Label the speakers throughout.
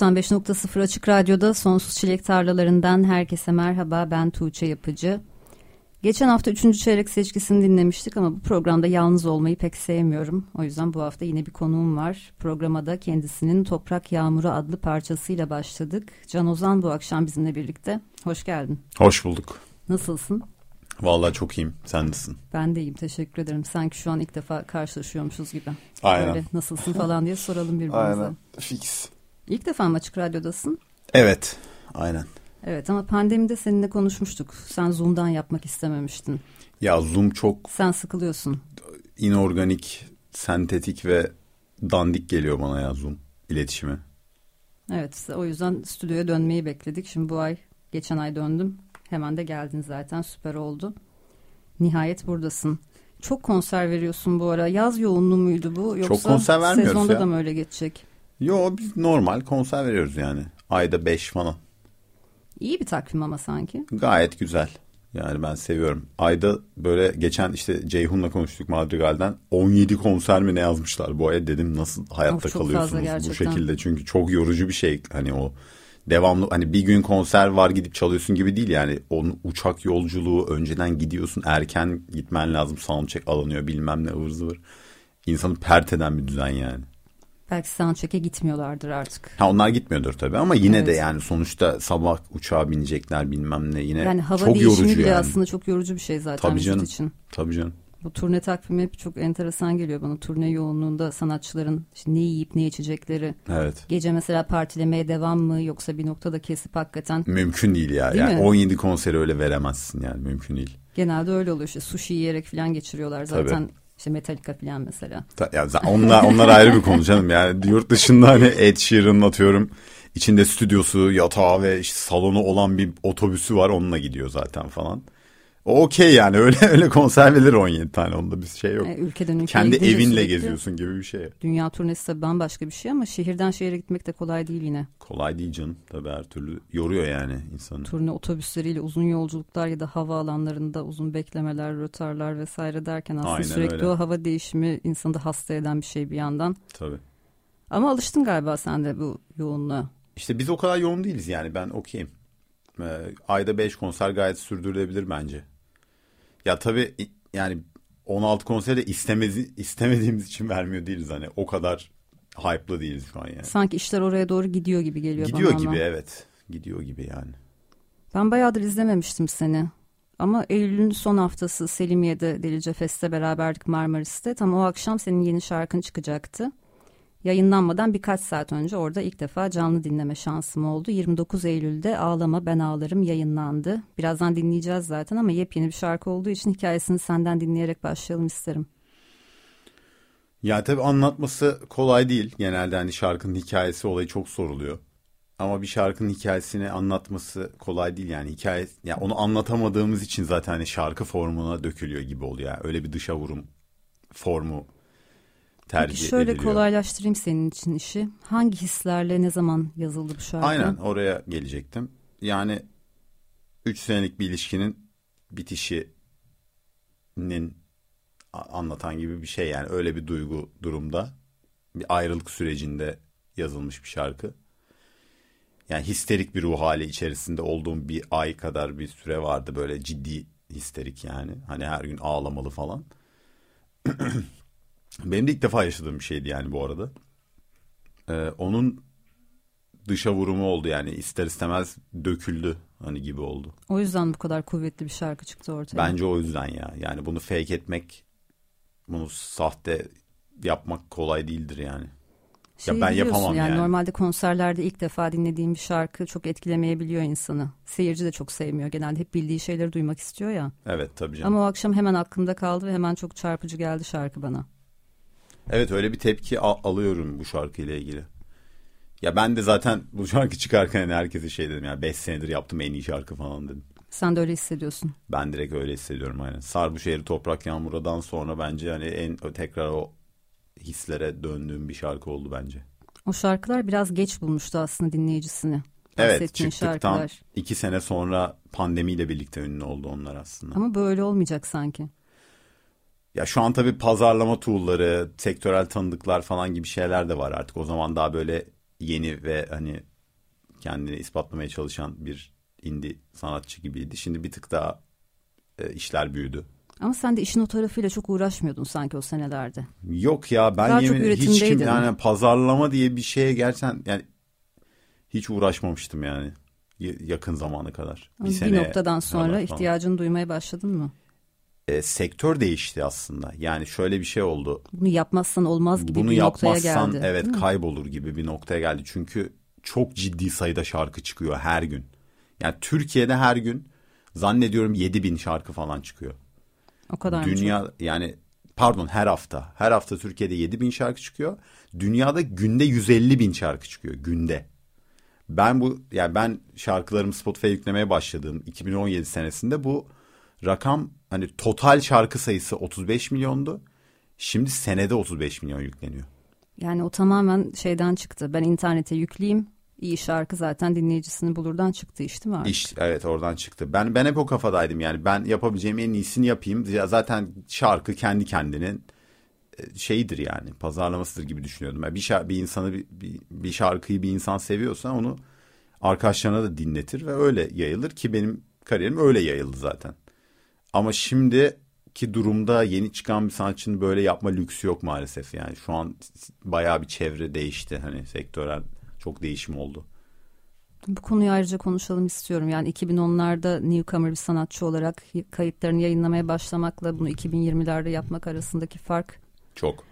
Speaker 1: 95.0 Açık Radyo'da Sonsuz Çilek Tarlalarından herkese merhaba ben Tuğçe Yapıcı. Geçen hafta 3. çeyrek seçkisini dinlemiştik ama bu programda yalnız olmayı pek sevmiyorum. O yüzden bu hafta yine bir konuğum var. Programa da kendisinin Toprak Yağmuru adlı parçasıyla başladık. Can Ozan bu akşam bizimle birlikte. Hoş geldin.
Speaker 2: Hoş bulduk.
Speaker 1: Nasılsın?
Speaker 2: Vallahi çok iyiyim. Sen nasılsın?
Speaker 1: Ben de iyiyim. Teşekkür ederim. Sanki şu an ilk defa karşılaşıyormuşuz gibi.
Speaker 2: Aynen. Böyle
Speaker 1: nasılsın falan diye soralım birbirimize.
Speaker 2: Aynen. Fix.
Speaker 1: İlk defa mı Açık Radyo'dasın?
Speaker 2: Evet, aynen.
Speaker 1: Evet ama pandemide seninle konuşmuştuk. Sen Zoom'dan yapmak istememiştin.
Speaker 2: Ya Zoom çok...
Speaker 1: Sen sıkılıyorsun.
Speaker 2: inorganik, sentetik ve dandik geliyor bana ya Zoom iletişimi.
Speaker 1: Evet o yüzden stüdyoya dönmeyi bekledik. Şimdi bu ay, geçen ay döndüm. Hemen de geldin zaten süper oldu. Nihayet buradasın. Çok konser veriyorsun bu ara. Yaz yoğunluğu muydu bu? Yoksa
Speaker 2: Çok konser vermiyoruz
Speaker 1: sezonda
Speaker 2: ya.
Speaker 1: da mı öyle geçecek?
Speaker 2: Yo biz normal konser veriyoruz yani. Ayda 5 falan.
Speaker 1: İyi bir takvim ama sanki.
Speaker 2: Gayet güzel. Yani ben seviyorum. Ayda böyle geçen işte Ceyhun'la konuştuk Madrigal'den 17 konser mi ne yazmışlar bu ay dedim nasıl hayatta
Speaker 1: of,
Speaker 2: kalıyorsunuz bu şekilde çünkü çok yorucu bir şey hani o devamlı hani bir gün konser var gidip çalıyorsun gibi değil yani onun uçak yolculuğu önceden gidiyorsun erken gitmen lazım soundcheck alınıyor bilmem ne ıvır zıvır insanı pert eden bir düzen yani.
Speaker 1: Belki soundcheck'e gitmiyorlardır artık.
Speaker 2: Ha onlar gitmiyordur tabii ama yine evet. de yani sonuçta sabah uçağa binecekler bilmem ne yine yani hava çok yorucu bile yani.
Speaker 1: aslında çok yorucu bir şey zaten
Speaker 2: tabii canım,
Speaker 1: için.
Speaker 2: Tabii canım.
Speaker 1: Bu turne takvimi hep çok enteresan geliyor bana. Turne yoğunluğunda sanatçıların işte ne yiyip ne içecekleri.
Speaker 2: Evet.
Speaker 1: Gece mesela partilemeye devam mı yoksa bir noktada kesip hakikaten.
Speaker 2: Mümkün değil ya. Değil yani mi? 17 konseri öyle veremezsin yani mümkün değil.
Speaker 1: Genelde öyle oluyor işte sushi yiyerek falan geçiriyorlar zaten. Tabii işte Metallica falan mesela.
Speaker 2: Ya onlar, onlar ayrı bir konu canım. Yani yurt dışında hani Ed Sheeran'ın atıyorum içinde stüdyosu, yatağı ve işte salonu olan bir otobüsü var onunla gidiyor zaten falan. Okey yani öyle öyle konser verilir 17 tane onda bir şey yok.
Speaker 1: E, ülkeden ülkeye
Speaker 2: Kendi evinle geziyorsun gibi bir şey.
Speaker 1: Dünya turnesi tabii bambaşka bir şey ama şehirden şehire gitmek de kolay değil yine.
Speaker 2: Kolay değil canım tabii her türlü yoruyor yani insanı.
Speaker 1: Turne otobüsleriyle uzun yolculuklar ya da hava alanlarında uzun beklemeler, rötarlar vesaire derken aslında Aynen sürekli öyle. o hava değişimi insanı da hasta eden bir şey bir yandan.
Speaker 2: Tabii.
Speaker 1: Ama alıştın galiba sen de bu yoğunluğa.
Speaker 2: İşte biz o kadar yoğun değiliz yani ben okeyim. Ee, ayda 5 konser gayet sürdürülebilir bence. Ya tabii yani 16 konseri de istemezi, istemediğimiz için vermiyor değiliz hani o kadar hype'lı değiliz şu an yani.
Speaker 1: Sanki işler oraya doğru gidiyor gibi geliyor
Speaker 2: gidiyor
Speaker 1: bana
Speaker 2: gibi
Speaker 1: ama.
Speaker 2: evet. Gidiyor gibi yani.
Speaker 1: Ben bayağıdır izlememiştim seni. Ama Eylül'ün son haftası Selimiye'de Delice Fest'te beraberdik Marmaris'te. Tam o akşam senin yeni şarkın çıkacaktı yayınlanmadan birkaç saat önce orada ilk defa canlı dinleme şansım oldu. 29 Eylül'de Ağlama Ben Ağlarım yayınlandı. Birazdan dinleyeceğiz zaten ama yepyeni bir şarkı olduğu için hikayesini senden dinleyerek başlayalım isterim.
Speaker 2: Ya tabii anlatması kolay değil. Genelde hani şarkının hikayesi olayı çok soruluyor. Ama bir şarkının hikayesini anlatması kolay değil yani hikaye yani onu anlatamadığımız için zaten hani şarkı formuna dökülüyor gibi oluyor. Öyle bir dışa vurum formu tercih
Speaker 1: Peki şöyle
Speaker 2: ediliyor.
Speaker 1: kolaylaştırayım senin için işi. Hangi hislerle ne zaman yazıldı bu şarkı?
Speaker 2: Aynen oraya gelecektim. Yani 3 senelik bir ilişkinin bitişinin anlatan gibi bir şey yani öyle bir duygu durumda bir ayrılık sürecinde yazılmış bir şarkı. Yani histerik bir ruh hali içerisinde olduğum bir ay kadar bir süre vardı böyle ciddi histerik yani. Hani her gün ağlamalı falan. Benim de ilk defa yaşadığım bir şeydi yani bu arada. Ee, onun dışa vurumu oldu yani ister istemez döküldü hani gibi oldu.
Speaker 1: O yüzden bu kadar kuvvetli bir şarkı çıktı ortaya.
Speaker 2: Bence o yüzden ya. Yani bunu fake etmek, bunu sahte yapmak kolay değildir yani.
Speaker 1: Şey
Speaker 2: ya ben yapamam yani.
Speaker 1: yani. Normalde konserlerde ilk defa dinlediğim bir şarkı çok etkilemeyebiliyor insanı. Seyirci de çok sevmiyor. Genelde hep bildiği şeyleri duymak istiyor ya.
Speaker 2: Evet tabii canım.
Speaker 1: Ama o akşam hemen aklımda kaldı ve hemen çok çarpıcı geldi şarkı bana.
Speaker 2: Evet öyle bir tepki al- alıyorum bu şarkıyla ilgili. Ya ben de zaten bu şarkı çıkarken hani herkese şey dedim ya 5 senedir yaptım en iyi şarkı falan dedim.
Speaker 1: Sen de öyle hissediyorsun.
Speaker 2: Ben direkt öyle hissediyorum aynen. Sar bu şehri toprak yağmuradan sonra bence hani en tekrar o hislere döndüğüm bir şarkı oldu bence.
Speaker 1: O şarkılar biraz geç bulmuştu aslında dinleyicisini.
Speaker 2: Evet çıktıktan
Speaker 1: şarkılar.
Speaker 2: iki sene sonra pandemiyle birlikte ünlü oldu onlar aslında.
Speaker 1: Ama böyle olmayacak sanki.
Speaker 2: Ya şu an tabii pazarlama tool'ları, sektörel tanıdıklar falan gibi şeyler de var artık. O zaman daha böyle yeni ve hani kendini ispatlamaya çalışan bir indie sanatçı gibiydi. Şimdi bir tık daha e, işler büyüdü.
Speaker 1: Ama sen de işin o tarafıyla çok uğraşmıyordun sanki o senelerde.
Speaker 2: Yok ya ben
Speaker 1: Daha
Speaker 2: yemin hiç kim yani pazarlama diye bir şeye gerçekten yani hiç uğraşmamıştım yani yakın zamana kadar.
Speaker 1: Ama bir,
Speaker 2: sene
Speaker 1: noktadan sonra ihtiyacını duymaya başladın mı?
Speaker 2: E, sektör değişti aslında. Yani şöyle bir şey oldu.
Speaker 1: Bunu yapmazsan olmaz gibi
Speaker 2: Bunu
Speaker 1: bir noktaya
Speaker 2: yapmazsan
Speaker 1: geldi.
Speaker 2: evet
Speaker 1: değil mi?
Speaker 2: kaybolur gibi bir noktaya geldi. Çünkü çok ciddi sayıda şarkı çıkıyor her gün. Yani Türkiye'de her gün zannediyorum 7000 şarkı falan çıkıyor.
Speaker 1: O kadar mı
Speaker 2: Dünya yani pardon her hafta. Her hafta Türkiye'de 7000 şarkı çıkıyor. Dünyada günde 150 bin şarkı çıkıyor günde. Ben bu yani ben şarkılarımı Spotify'a yüklemeye başladığım 2017 senesinde bu rakam hani total şarkı sayısı 35 milyondu. Şimdi senede 35 milyon yükleniyor.
Speaker 1: Yani o tamamen şeyden çıktı. Ben internete yükleyeyim. İyi şarkı zaten dinleyicisini bulurdan çıktı iş değil mi artık?
Speaker 2: İş evet oradan çıktı. Ben ben hep o kafadaydım yani ben yapabileceğim en iyisini yapayım. Ya zaten şarkı kendi kendinin e, şeyidir yani pazarlamasıdır gibi düşünüyordum. Yani bir şar- bir insanı bir, bir şarkıyı bir insan seviyorsa onu arkadaşlarına da dinletir ve öyle yayılır ki benim kariyerim öyle yayıldı zaten. Ama şimdiki durumda yeni çıkan bir sanatçının böyle yapma lüksü yok maalesef yani. Şu an bayağı bir çevre değişti hani sektörel çok değişim oldu.
Speaker 1: Bu konuyu ayrıca konuşalım istiyorum. Yani 2010'larda newcomer bir sanatçı olarak kayıtlarını yayınlamaya başlamakla bunu 2020'lerde yapmak arasındaki fark
Speaker 2: Çok.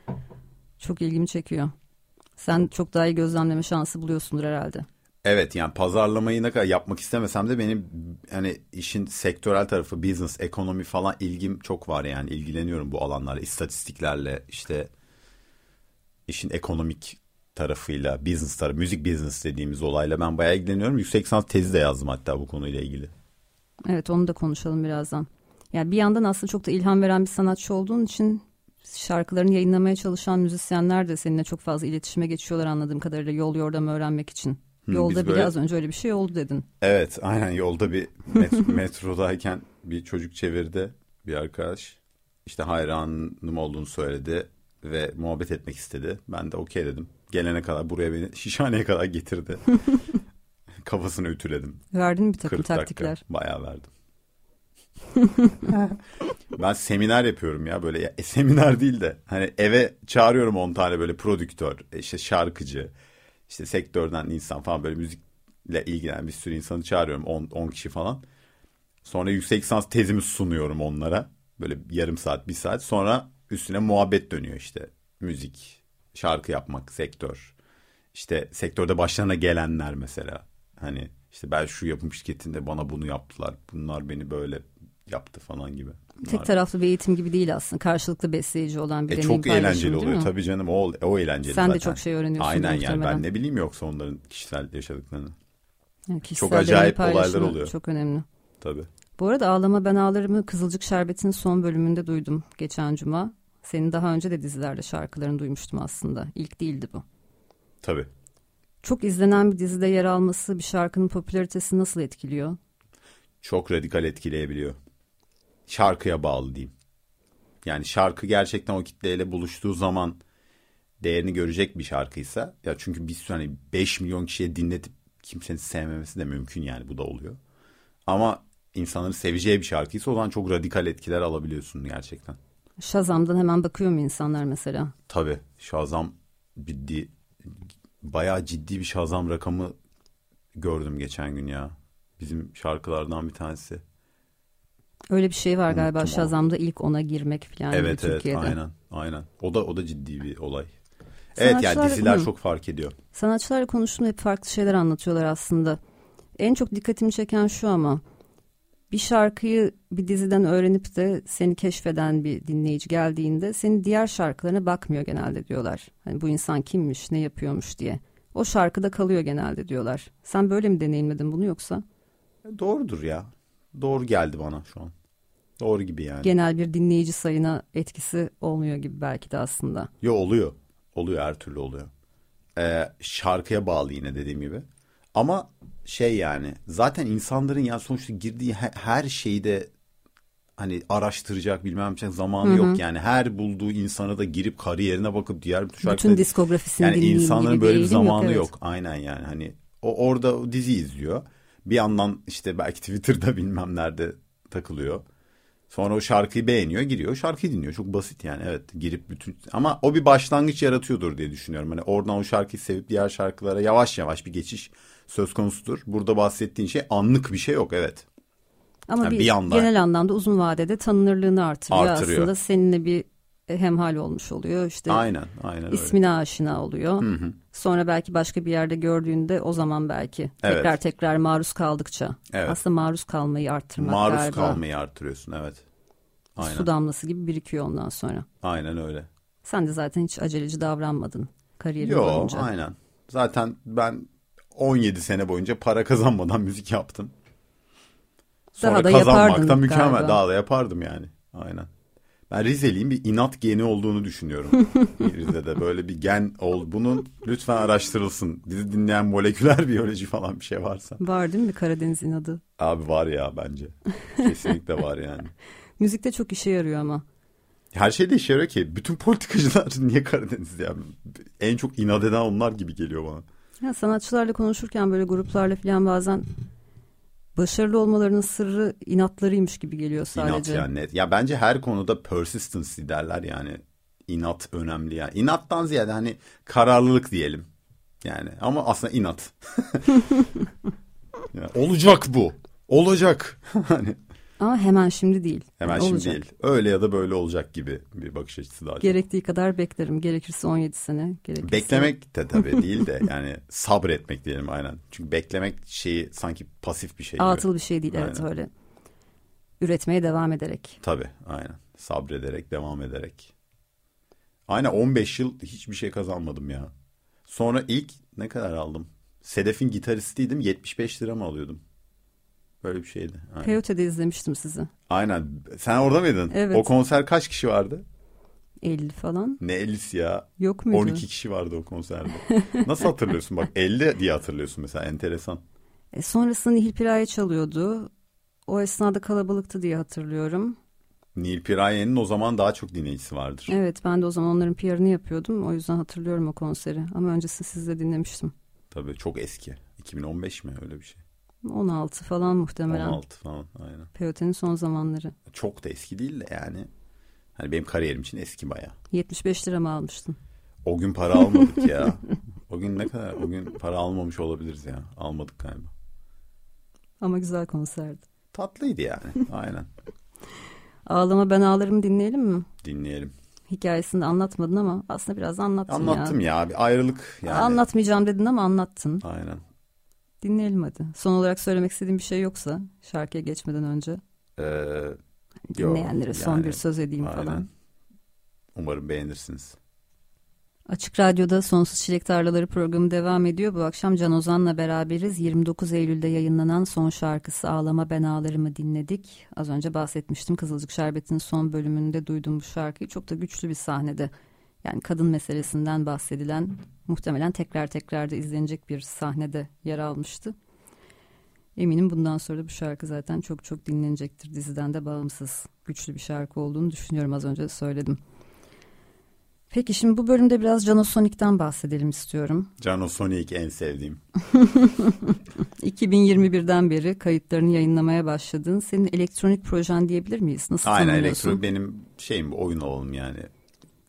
Speaker 1: çok ilgimi çekiyor. Sen çok daha iyi gözlemleme şansı buluyorsundur herhalde.
Speaker 2: Evet yani pazarlamayı ne kadar yapmak istemesem de benim hani işin sektörel tarafı business, ekonomi falan ilgim çok var yani ilgileniyorum bu alanlarla, istatistiklerle işte işin ekonomik tarafıyla, business tarafı, müzik business dediğimiz olayla ben bayağı ilgileniyorum. Yüksek lisans tezi de yazdım hatta bu konuyla ilgili.
Speaker 1: Evet onu da konuşalım birazdan. Yani bir yandan aslında çok da ilham veren bir sanatçı olduğun için şarkılarını yayınlamaya çalışan müzisyenler de seninle çok fazla iletişime geçiyorlar anladığım kadarıyla yol yordamı öğrenmek için.
Speaker 2: Hı,
Speaker 1: Yolda
Speaker 2: böyle-
Speaker 1: biraz önce öyle bir şey oldu dedin.
Speaker 2: Evet aynen yolda bir met- metrodayken bir çocuk çevirdi bir arkadaş. İşte hayranım olduğunu söyledi ve muhabbet etmek istedi. Ben de okey dedim. Gelene kadar buraya beni şişhaneye kadar getirdi. Kafasını ütüledim.
Speaker 1: Verdin mi bir takım
Speaker 2: 40 dakika.
Speaker 1: taktikler?
Speaker 2: Bayağı verdim. ben seminer yapıyorum ya böyle ya, e, seminer değil de hani eve çağırıyorum 10 tane böyle prodüktör, işte şarkıcı, işte sektörden insan falan böyle müzikle ilgilenen bir sürü insanı çağırıyorum 10 10 kişi falan. Sonra yüksek lisans tezimi sunuyorum onlara. Böyle yarım saat, bir saat. Sonra üstüne muhabbet dönüyor işte. Müzik, şarkı yapmak, sektör. İşte sektörde başlarına gelenler mesela. Hani işte ben şu yapım şirketinde bana bunu yaptılar. Bunlar beni böyle yaptı falan gibi.
Speaker 1: Tek taraflı bir eğitim gibi değil aslında. Karşılıklı besleyici olan bir
Speaker 2: e,
Speaker 1: deneyim
Speaker 2: çok eğlenceli oluyor tabii canım o, o eğlenceli
Speaker 1: Sen de
Speaker 2: zaten.
Speaker 1: çok şey öğreniyorsun
Speaker 2: Aynen yani ben ne bileyim yoksa onların kişisel yaşadıklarını.
Speaker 1: Yani kişisel
Speaker 2: Çok acayip olaylar oluyor.
Speaker 1: Çok önemli.
Speaker 2: Tabii.
Speaker 1: Bu arada Ağlama Ben Ağlarım'ı Kızılcık Şerbeti'nin son bölümünde duydum geçen cuma. Senin daha önce de dizilerde şarkılarını duymuştum aslında. İlk değildi bu.
Speaker 2: Tabii.
Speaker 1: Çok izlenen bir dizide yer alması bir şarkının popülaritesini nasıl etkiliyor?
Speaker 2: çok radikal etkileyebiliyor. Şarkıya bağlı diyeyim. Yani şarkı gerçekten o kitleyle buluştuğu zaman değerini görecek bir şarkıysa ya çünkü bir sürü hani 5 milyon kişiye dinletip kimsenin sevmemesi de mümkün yani bu da oluyor. Ama insanların seveceği bir şarkıysa o zaman çok radikal etkiler alabiliyorsun gerçekten.
Speaker 1: Shazam'dan hemen bakıyor mu insanlar mesela?
Speaker 2: Tabii Shazam ciddi bayağı ciddi bir Shazam rakamı gördüm geçen gün ya. Bizim şarkılardan bir tanesi.
Speaker 1: Öyle bir şey var galiba
Speaker 2: Unuttum ama.
Speaker 1: Shazam'da ilk ona girmek falan gibi
Speaker 2: evet evet
Speaker 1: Türkiye'de.
Speaker 2: aynen aynen. O da o da ciddi bir olay. Evet yani diziler hı. çok fark ediyor.
Speaker 1: Sanatçılarla konuştuğumda hep farklı şeyler anlatıyorlar aslında. En çok dikkatimi çeken şu ama bir şarkıyı bir diziden öğrenip de seni keşfeden bir dinleyici geldiğinde senin diğer şarkılarına bakmıyor genelde diyorlar. Hani bu insan kimmiş, ne yapıyormuş diye. O şarkıda kalıyor genelde diyorlar. Sen böyle mi deneyimledin bunu yoksa?
Speaker 2: Doğrudur ya. Doğru geldi bana şu an. Doğru gibi yani.
Speaker 1: Genel bir dinleyici sayına etkisi olmuyor gibi belki de aslında.
Speaker 2: Yo oluyor. Oluyor her türlü oluyor. Ee, şarkıya bağlı yine dediğim gibi. Ama şey yani zaten insanların yani sonuçta girdiği her şeyi de hani araştıracak bilmem ne zamanı Hı-hı. yok yani her bulduğu insana da girip kariyerine bakıp diğer
Speaker 1: bütün şarkıları, diskografisini
Speaker 2: yani insanların böyle bir zamanı yok, evet. yok aynen yani hani o orada dizi izliyor bir yandan işte belki Twitter'da bilmem nerede takılıyor sonra o şarkıyı beğeniyor giriyor şarkıyı dinliyor çok basit yani evet girip bütün ama o bir başlangıç yaratıyordur diye düşünüyorum hani oradan o şarkıyı sevip diğer şarkılara yavaş yavaş bir geçiş söz konusudur. Burada bahsettiğin şey anlık bir şey yok evet.
Speaker 1: Ama yani bir, bir anda, genel anlamda uzun vadede tanınırlığını artırıyor. artırıyor. Aslında seninle bir hemhal olmuş oluyor. İşte
Speaker 2: aynen, aynen
Speaker 1: ismine öyle. aşina oluyor. Hı hı. Sonra belki başka bir yerde gördüğünde o zaman belki evet. tekrar tekrar maruz kaldıkça. Evet. Aslında maruz kalmayı arttırmak
Speaker 2: maruz
Speaker 1: galiba.
Speaker 2: Maruz kalmayı arttırıyorsun evet.
Speaker 1: Aynen. Su damlası gibi birikiyor ondan sonra.
Speaker 2: Aynen öyle.
Speaker 1: Sen de zaten hiç aceleci davranmadın kariyerin Yo, boyunca.
Speaker 2: Yok aynen. Zaten ben 17 sene boyunca para kazanmadan müzik yaptım. Sonra Daha da kazanmakta mükemmel. Galiba. Daha da yapardım yani. Aynen. Ben Rizeliyim bir inat geni olduğunu düşünüyorum. Rize'de böyle bir gen ol. Bunun lütfen araştırılsın. Dizi dinleyen moleküler biyoloji falan bir şey varsa.
Speaker 1: Var değil mi Karadeniz inadı?
Speaker 2: Abi var ya bence. Kesinlikle var yani.
Speaker 1: Müzikte çok işe yarıyor ama.
Speaker 2: Her şeyde işe yarıyor ki. Bütün politikacılar niye Karadeniz ya? En çok inat eden onlar gibi geliyor bana.
Speaker 1: Ya sanatçılarla konuşurken böyle gruplarla falan bazen başarılı olmalarının sırrı inatlarıymış gibi geliyor sadece.
Speaker 2: İnat yani net. Ya bence her konuda persistency derler yani. inat önemli yani. İnattan ziyade hani kararlılık diyelim. Yani ama aslında inat. yani, olacak bu. Olacak. hani
Speaker 1: ama hemen şimdi değil.
Speaker 2: Hemen olacak. şimdi değil. Öyle ya da böyle olacak gibi bir bakış açısı daha.
Speaker 1: Gerektiği kadar beklerim. Gerekirse 17 sene. Gerekirse...
Speaker 2: Beklemek de tabii değil de yani sabretmek diyelim aynen. Çünkü beklemek şeyi sanki pasif bir şey gibi.
Speaker 1: Atıl bir şey değil aynen. evet öyle. Üretmeye devam ederek.
Speaker 2: Tabii aynen. Sabrederek, devam ederek. Aynen 15 yıl hiçbir şey kazanmadım ya. Sonra ilk ne kadar aldım? Sedef'in gitaristiydim 75 lira mı alıyordum? Böyle bir şeydi.
Speaker 1: Aynen. Peyote'de izlemiştim sizi.
Speaker 2: Aynen. Sen orada mıydın? Evet. O konser kaç kişi vardı?
Speaker 1: 50 falan.
Speaker 2: Ne 50'si ya?
Speaker 1: Yok muydu?
Speaker 2: 12 kişi vardı o konserde. Nasıl hatırlıyorsun? Bak 50 diye hatırlıyorsun mesela enteresan.
Speaker 1: E sonrasında Nihil Piraye çalıyordu. O esnada kalabalıktı diye hatırlıyorum.
Speaker 2: Nil Piraye'nin o zaman daha çok dinleyicisi vardır.
Speaker 1: Evet ben de o zaman onların PR'ını yapıyordum. O yüzden hatırlıyorum o konseri. Ama öncesinde sizle dinlemiştim.
Speaker 2: Tabii çok eski. 2015 mi öyle bir şey?
Speaker 1: 16 falan muhtemelen.
Speaker 2: 16 falan aynen.
Speaker 1: Peyote'nin son zamanları.
Speaker 2: Çok da eski değil de yani. Hani benim kariyerim için eski baya.
Speaker 1: 75 lira mı almıştın?
Speaker 2: O gün para almadık ya. O gün ne kadar? O gün para almamış olabiliriz ya. Almadık galiba.
Speaker 1: Ama güzel konserdi.
Speaker 2: Tatlıydı yani. Aynen.
Speaker 1: Ağlama ben ağlarım dinleyelim mi?
Speaker 2: Dinleyelim.
Speaker 1: Hikayesini anlatmadın ama aslında biraz anlattın
Speaker 2: Anlattım ya. ya. Bir ayrılık yani.
Speaker 1: Anlatmayacağım dedin ama anlattın.
Speaker 2: Aynen.
Speaker 1: Dinleyelim hadi. Son olarak söylemek istediğim bir şey yoksa şarkıya geçmeden önce.
Speaker 2: Ee,
Speaker 1: Dinleyenlere yok, son yani, bir söz edeyim aynen. falan.
Speaker 2: Umarım beğenirsiniz.
Speaker 1: Açık Radyo'da Sonsuz Çilek Tarlaları programı devam ediyor. Bu akşam Can Ozan'la beraberiz. 29 Eylül'de yayınlanan son şarkısı Ağlama Ben Ağlarım'ı dinledik. Az önce bahsetmiştim Kızılcık Şerbeti'nin son bölümünde duydum bu şarkıyı. Çok da güçlü bir sahnede. Yani kadın meselesinden bahsedilen muhtemelen tekrar tekrar da izlenecek bir sahnede yer almıştı. Eminim bundan sonra da bu şarkı zaten çok çok dinlenecektir. Diziden de bağımsız güçlü bir şarkı olduğunu düşünüyorum az önce söyledim. Peki şimdi bu bölümde biraz Canosonic'ten bahsedelim istiyorum.
Speaker 2: Canosonic en sevdiğim.
Speaker 1: 2021'den beri kayıtlarını yayınlamaya başladın. Senin elektronik projen diyebilir miyiz? Nasıl
Speaker 2: Aynen elektronik benim şeyim oyun olalım yani.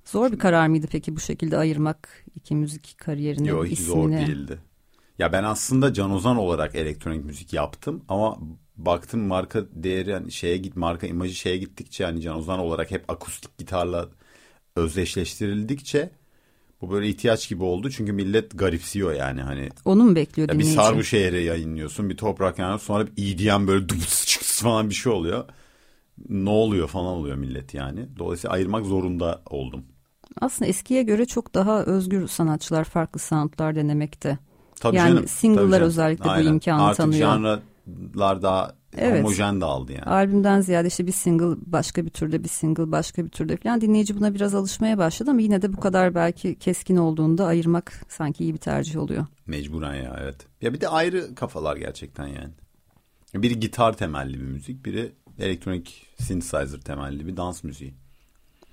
Speaker 1: Zor bir karar mıydı peki bu şekilde ayırmak iki müzik kariyerini,
Speaker 2: Yok hiç zor değildi. Ya ben aslında Can Ozan olarak elektronik müzik yaptım ama baktım marka değeri yani şeye git marka imajı şeye gittikçe yani Can Ozan olarak hep akustik gitarla özdeşleştirildikçe bu böyle ihtiyaç gibi oldu çünkü millet garipsiyor yani hani.
Speaker 1: Onu mu bekliyor
Speaker 2: Ya bir? Sarvuşehir'e yayınlıyorsun bir toprak yani sonra bir EDM böyle dıbıs çıks falan bir şey oluyor. Ne oluyor falan oluyor millet yani. Dolayısıyla ayırmak zorunda oldum.
Speaker 1: Aslında eskiye göre çok daha özgür sanatçılar farklı soundlar denemekte.
Speaker 2: Tabii
Speaker 1: Yani
Speaker 2: canım.
Speaker 1: single'lar
Speaker 2: tabii
Speaker 1: özellikle bu
Speaker 2: Aynen.
Speaker 1: imkanı
Speaker 2: Artık
Speaker 1: tanıyor.
Speaker 2: janralar daha
Speaker 1: Evet.
Speaker 2: homojen dağıldı yani.
Speaker 1: Albümden ziyade işte bir single başka bir türde bir single başka bir türde falan dinleyici buna biraz alışmaya başladı ama yine de bu kadar belki keskin olduğunda ayırmak sanki iyi bir tercih oluyor.
Speaker 2: Mecburen ya evet. Ya bir de ayrı kafalar gerçekten yani. Biri gitar temelli bir müzik, biri elektronik synthesizer temelli bir dans müziği.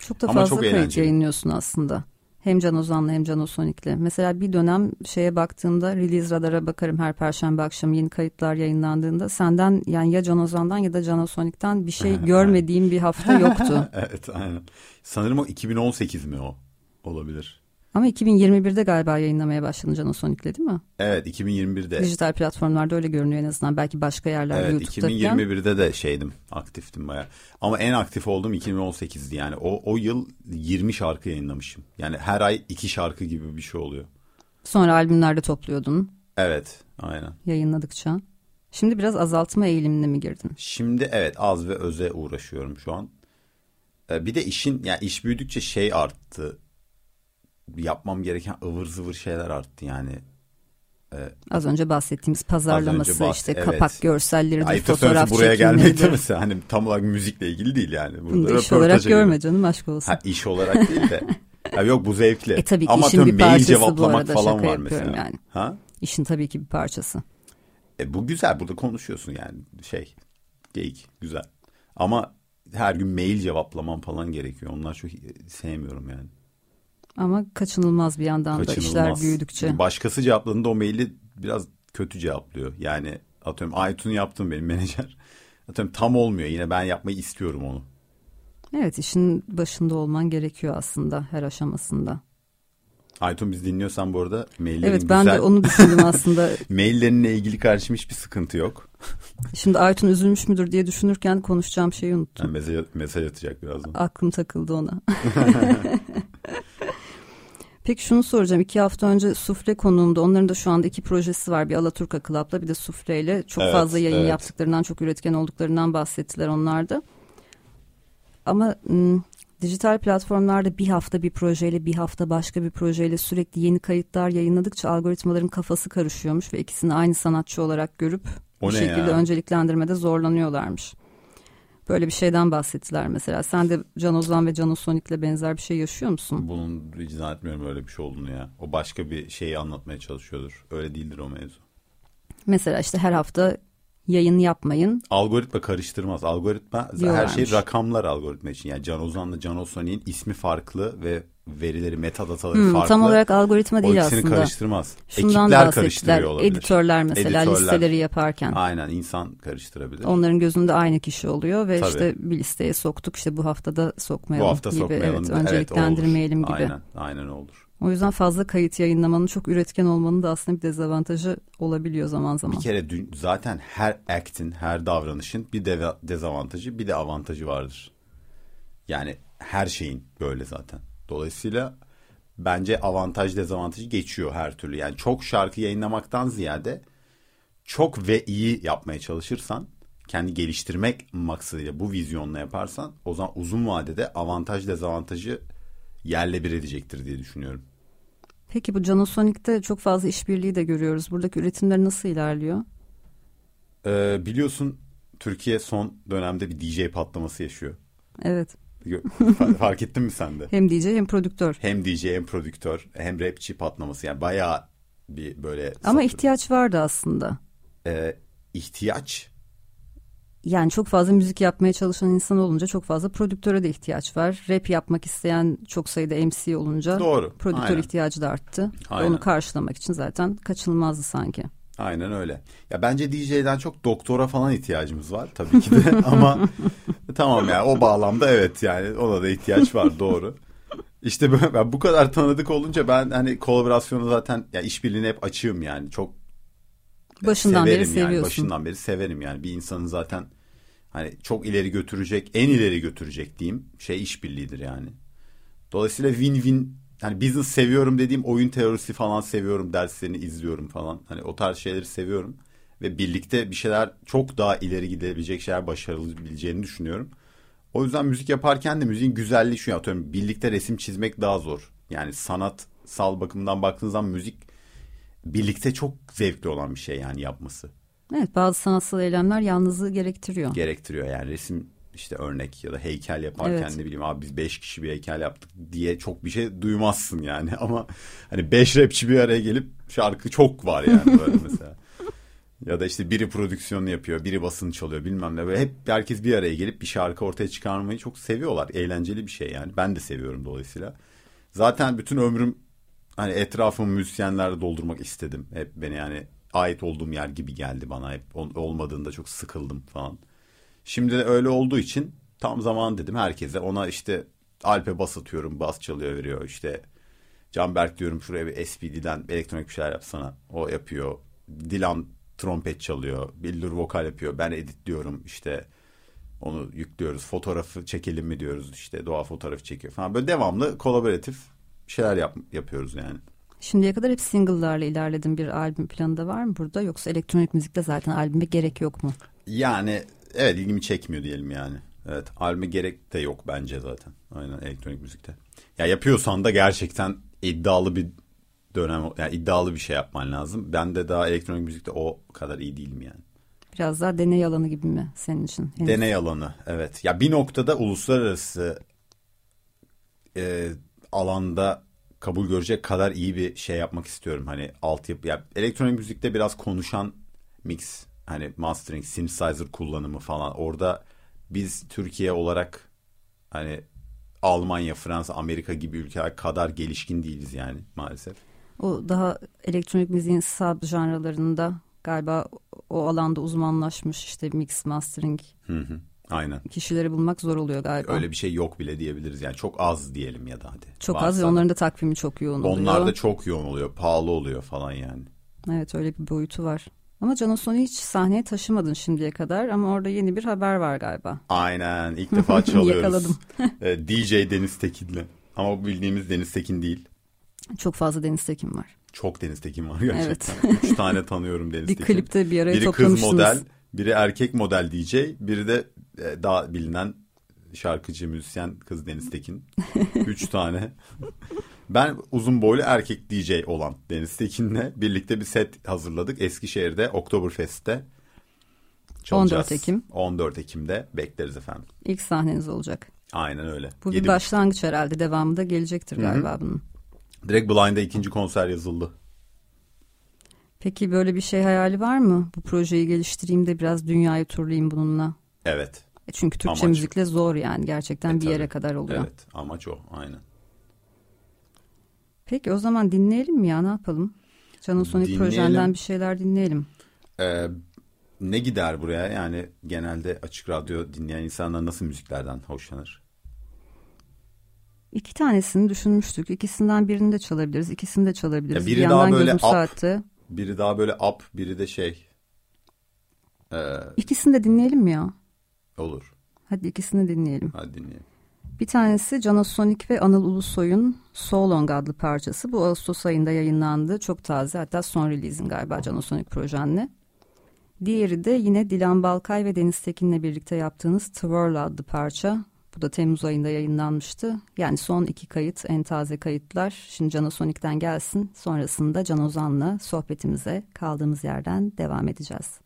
Speaker 1: Çok da
Speaker 2: Ama
Speaker 1: fazla
Speaker 2: çok
Speaker 1: kayıt
Speaker 2: eğlenceli.
Speaker 1: yayınlıyorsun aslında. Hem Can Ozan'la hem Can Osonik'le. Mesela bir dönem şeye baktığımda Release Radar'a bakarım her perşembe akşamı yeni kayıtlar yayınlandığında. Senden yani ya Can Ozan'dan ya da Can Osonik'ten bir şey görmediğim bir hafta yoktu.
Speaker 2: evet aynen. Sanırım o 2018 mi o? Olabilir.
Speaker 1: Ama 2021'de galiba yayınlamaya başladın Can Osonik'le değil mi?
Speaker 2: Evet 2021'de.
Speaker 1: Dijital platformlarda öyle görünüyor en azından. Belki başka yerlerde
Speaker 2: Evet
Speaker 1: YouTube'da falan.
Speaker 2: 2021'de de şeydim aktiftim baya. Ama en aktif olduğum 2018'di yani. O, o yıl 20 şarkı yayınlamışım. Yani her ay iki şarkı gibi bir şey oluyor.
Speaker 1: Sonra albümlerde topluyordun
Speaker 2: Evet aynen.
Speaker 1: yayınladıkça. Şimdi biraz azaltma eğilimine mi girdin?
Speaker 2: Şimdi evet az ve öze uğraşıyorum şu an. Ee, Bir de işin yani iş büyüdükçe şey arttı. Yapmam gereken ıvır zıvır şeyler arttı yani.
Speaker 1: Az önce bahsettiğimiz pazarlaması,
Speaker 2: bahs-
Speaker 1: işte
Speaker 2: evet.
Speaker 1: kapak görselleridir,
Speaker 2: Ayıptır
Speaker 1: fotoğraf
Speaker 2: buraya de mesela hani tam olarak müzikle ilgili değil yani. Burada
Speaker 1: iş olarak görme canım aşk olsun.
Speaker 2: Ha, iş olarak değil de. Ya yok bu zevkli.
Speaker 1: E tabii ki
Speaker 2: Ama
Speaker 1: işin bir
Speaker 2: mail
Speaker 1: parçası bu
Speaker 2: cevaplamak
Speaker 1: arada,
Speaker 2: falan
Speaker 1: şaka
Speaker 2: var mesela.
Speaker 1: yani.
Speaker 2: Ha?
Speaker 1: İşin tabii ki bir parçası.
Speaker 2: E, bu güzel burada konuşuyorsun yani şey geyik güzel. Ama her gün mail cevaplamam falan gerekiyor. Onlar çok sevmiyorum yani.
Speaker 1: Ama kaçınılmaz bir yandan da işler
Speaker 2: Kaçınılmaz.
Speaker 1: büyüdükçe.
Speaker 2: Başkası cevapladığında o maili biraz kötü cevaplıyor. Yani atıyorum Aytun'u yaptım benim menajer. Atıyorum tam olmuyor yine ben yapmayı istiyorum onu.
Speaker 1: Evet işin başında olman gerekiyor aslında her aşamasında.
Speaker 2: Aytun biz dinliyorsan bu arada maillerin
Speaker 1: Evet ben
Speaker 2: güzel.
Speaker 1: de onu düşündüm aslında.
Speaker 2: Maillerinle ilgili karşım hiçbir sıkıntı yok.
Speaker 1: Şimdi Aytun üzülmüş müdür diye düşünürken konuşacağım şeyi unuttum.
Speaker 2: Yani mesaj, mesaj atacak birazdan.
Speaker 1: Aklım takıldı ona. Peki şunu soracağım. iki hafta önce Sufle konuğumda. Onların da şu anda iki projesi var. Bir Alaturka Club'la bir de Sufle ile. Çok
Speaker 2: Evet,
Speaker 1: fazla yayın
Speaker 2: evet.
Speaker 1: yaptıklarından, çok üretken olduklarından bahsettiler onlar da. Ama ım, dijital platformlarda bir hafta bir projeyle, bir hafta başka bir projeyle sürekli yeni kayıtlar yayınladıkça algoritmaların kafası karışıyormuş ve ikisini aynı sanatçı olarak görüp
Speaker 2: O ne
Speaker 1: şekilde
Speaker 2: ya?
Speaker 1: önceliklendirmede zorlanıyorlarmış. Böyle bir şeyden bahsettiler mesela. Sen de Can Ozan ve Can Sonic'le benzer bir şey yaşıyor musun?
Speaker 2: Bunun hiç zannetmiyorum öyle bir şey olduğunu ya. O başka bir şeyi anlatmaya çalışıyordur. Öyle değildir o mevzu.
Speaker 1: Mesela işte her hafta yayın yapmayın.
Speaker 2: Algoritma karıştırmaz. Algoritma her
Speaker 1: Diyorlarmış.
Speaker 2: şey rakamlar algoritma için. Yani Can Ozan'la Can Osani'nin ismi farklı ve verileri metadataları
Speaker 1: Hmm,
Speaker 2: farklı.
Speaker 1: tam olarak algoritma
Speaker 2: o
Speaker 1: değil
Speaker 2: ikisini
Speaker 1: aslında.
Speaker 2: karıştırmaz.
Speaker 1: Şundan
Speaker 2: Ekipler karıştırıyor olabilir.
Speaker 1: Editörler mesela
Speaker 2: Editörler.
Speaker 1: listeleri yaparken.
Speaker 2: Aynen insan karıştırabilir.
Speaker 1: Onların gözünde aynı kişi oluyor ve
Speaker 2: Tabii.
Speaker 1: işte bir listeye soktuk işte bu haftada sokmayalım
Speaker 2: Bu hafta
Speaker 1: gibi.
Speaker 2: sokmayalım.
Speaker 1: Evet,
Speaker 2: Evet,
Speaker 1: önceliklendirmeyelim
Speaker 2: olur.
Speaker 1: gibi.
Speaker 2: Aynen, aynen olur.
Speaker 1: O yüzden fazla kayıt yayınlamanın çok üretken olmanın da aslında bir dezavantajı olabiliyor zaman zaman.
Speaker 2: Bir kere dün, zaten her act'in, her davranışın bir deva- dezavantajı bir de avantajı vardır. Yani her şeyin böyle zaten. Dolayısıyla bence avantaj dezavantajı geçiyor her türlü. Yani çok şarkı yayınlamaktan ziyade çok ve iyi yapmaya çalışırsan, kendi geliştirmek maksadıyla bu vizyonla yaparsan o zaman uzun vadede avantaj dezavantajı yerle bir edecektir diye düşünüyorum.
Speaker 1: Peki bu Canosonic'te çok fazla işbirliği de görüyoruz. Buradaki üretimler nasıl ilerliyor?
Speaker 2: Ee, biliyorsun Türkiye son dönemde bir DJ patlaması yaşıyor.
Speaker 1: Evet.
Speaker 2: Fark ettin mi sen de?
Speaker 1: Hem DJ hem prodüktör.
Speaker 2: Hem DJ hem prodüktör hem rapçi patlaması yani bayağı bir böyle
Speaker 1: Ama
Speaker 2: satır-
Speaker 1: ihtiyaç vardı aslında.
Speaker 2: Ee, ihtiyaç
Speaker 1: Yani çok fazla müzik yapmaya çalışan insan olunca çok fazla prodüktöre de ihtiyaç var. Rap yapmak isteyen çok sayıda MC olunca
Speaker 2: doğru.
Speaker 1: prodüktör
Speaker 2: Aynen.
Speaker 1: ihtiyacı da arttı.
Speaker 2: Aynen.
Speaker 1: Onu karşılamak için zaten kaçınılmazdı sanki.
Speaker 2: Aynen öyle. Ya bence DJ'den çok doktora falan ihtiyacımız var tabii ki de ama tamam ya o bağlamda evet yani ona da ihtiyaç var doğru. İşte ben, ben bu kadar tanıdık olunca ben hani kolaborasyonu zaten ya işbirliğine hep açığım yani çok
Speaker 1: Başından beri
Speaker 2: severim yani.
Speaker 1: seviyorsun.
Speaker 2: Başından beri severim yani. Bir insanın zaten hani çok ileri götürecek, en ileri götürecek diyeyim şey işbirliğidir yani. Dolayısıyla win-win hani business seviyorum dediğim oyun teorisi falan seviyorum derslerini izliyorum falan. Hani o tarz şeyleri seviyorum ve birlikte bir şeyler çok daha ileri gidebilecek şeyler başarılabileceğini düşünüyorum. O yüzden müzik yaparken de müziğin güzelliği şu atıyorum birlikte resim çizmek daha zor. Yani sanatsal bakımdan baktığınız zaman müzik birlikte çok zevkli olan bir şey yani yapması.
Speaker 1: Evet bazı sanatsal eylemler yalnızlığı gerektiriyor.
Speaker 2: Gerektiriyor yani resim işte örnek ya da heykel yaparken evet. ne bileyim abi biz beş kişi bir heykel yaptık diye çok bir şey duymazsın yani ama hani beş rapçi bir araya gelip şarkı çok var yani böyle mesela. Ya da işte biri prodüksiyonu yapıyor, biri basın çalıyor bilmem ne. Böyle hep herkes bir araya gelip bir şarkı ortaya çıkarmayı çok seviyorlar. Eğlenceli bir şey yani. Ben de seviyorum dolayısıyla. Zaten bütün ömrüm hani etrafımı müzisyenlerle doldurmak istedim. Hep beni yani ait olduğum yer gibi geldi bana. Hep olmadığında çok sıkıldım falan. Şimdi de öyle olduğu için tam zaman dedim herkese. Ona işte Alp'e bas atıyorum, bas çalıyor veriyor. İşte Canberk diyorum şuraya bir SPD'den elektronik bir şeyler yapsana. O yapıyor. Dilan trompet çalıyor. Bildur vokal yapıyor. Ben editliyorum işte. Onu yüklüyoruz. Fotoğrafı çekelim mi diyoruz işte. Doğa fotoğrafı çekiyor falan. Böyle devamlı kolaboratif şeyler yap, yapıyoruz yani.
Speaker 1: Şimdiye kadar hep single'larla ilerledim bir albüm planı da var mı burada? Yoksa elektronik müzikte zaten albüme gerek yok mu?
Speaker 2: Yani evet ilgimi çekmiyor diyelim yani. Evet albüme gerek de yok bence zaten. Aynen elektronik müzikte. Ya yapıyorsan da gerçekten iddialı bir dönem yani iddialı bir şey yapman lazım. Ben de daha elektronik müzikte o kadar iyi değilim yani.
Speaker 1: Biraz daha deney alanı gibi mi senin için?
Speaker 2: Henüz. Deney alanı evet. Ya bir noktada uluslararası e, alanda kabul görecek kadar iyi bir şey yapmak istiyorum. Hani altyapı ya elektronik müzikte biraz konuşan mix hani mastering, synthesizer kullanımı falan. Orada biz Türkiye olarak hani Almanya, Fransa, Amerika gibi ülkeler kadar gelişkin değiliz yani maalesef.
Speaker 1: O daha elektronik müziğin sub janralarında galiba o alanda uzmanlaşmış işte mix mastering.
Speaker 2: Hı hı. Aynen.
Speaker 1: Kişileri bulmak zor oluyor galiba.
Speaker 2: Öyle bir şey yok bile diyebiliriz. Yani çok az diyelim ya da hadi.
Speaker 1: Çok Varsa az ve onların da takvimi çok yoğun oluyor.
Speaker 2: Onlar da çok yoğun oluyor. Pahalı oluyor falan yani.
Speaker 1: Evet öyle bir boyutu var. Ama Canoson'u hiç sahneye taşımadın şimdiye kadar ama orada yeni bir haber var galiba.
Speaker 2: Aynen ilk defa çalıyoruz. Yakaladım. DJ Deniz Tekin'le. Ama bildiğimiz Deniz Tekin değil.
Speaker 1: Çok fazla Deniz Tekin var.
Speaker 2: Çok Deniz Tekin var gerçekten. Evet. Üç tane tanıyorum Deniz
Speaker 1: bir
Speaker 2: Tekin.
Speaker 1: Bir klipte bir araya
Speaker 2: biri kız model, biri erkek model DJ, biri de e, daha bilinen şarkıcı, müzisyen kız Deniz Tekin. Üç tane. Ben uzun boylu erkek DJ olan Deniz Tekin'le birlikte bir set hazırladık. Eskişehir'de Oktoberfest'te çalacağız.
Speaker 1: 14 Ekim.
Speaker 2: 14 Ekim'de bekleriz efendim.
Speaker 1: İlk sahneniz olacak.
Speaker 2: Aynen öyle.
Speaker 1: Bu Yedi bir başlangıç herhalde. Devamında gelecektir galiba Hı-hı. bunun.
Speaker 2: Direkt Blind'a ikinci konser yazıldı.
Speaker 1: Peki böyle bir şey hayali var mı? Bu projeyi geliştireyim de biraz dünyayı turlayayım bununla.
Speaker 2: Evet.
Speaker 1: E çünkü Türkçe amaç. müzikle zor yani gerçekten e, bir yere kadar oluyor.
Speaker 2: Evet amaç o aynen.
Speaker 1: Peki o zaman dinleyelim mi ya ne yapalım? Canon Sonic projenden bir şeyler dinleyelim.
Speaker 2: Ee, ne gider buraya yani genelde açık radyo dinleyen insanlar nasıl müziklerden hoşlanır?
Speaker 1: İki tanesini düşünmüştük. İkisinden birini de çalabiliriz. İkisini de çalabiliriz. Ya biri bir daha böyle up, saatte.
Speaker 2: biri daha böyle up, biri de şey.
Speaker 1: Ee, İkisini de dinleyelim mi ya?
Speaker 2: Olur.
Speaker 1: Hadi ikisini dinleyelim.
Speaker 2: Hadi dinleyelim.
Speaker 1: Bir tanesi Canasonic ve Anıl Ulusoy'un So Long adlı parçası. Bu Ağustos ayında yayınlandı. Çok taze hatta son release'in galiba Canasonic projenle. Diğeri de yine Dilan Balkay ve Deniz Tekin'le birlikte yaptığınız Twirl adlı parça. Bu da Temmuz ayında yayınlanmıştı. Yani son iki kayıt, en taze kayıtlar. Şimdi Canasonic'ten gelsin. Sonrasında Can Ozan'la sohbetimize kaldığımız yerden devam edeceğiz.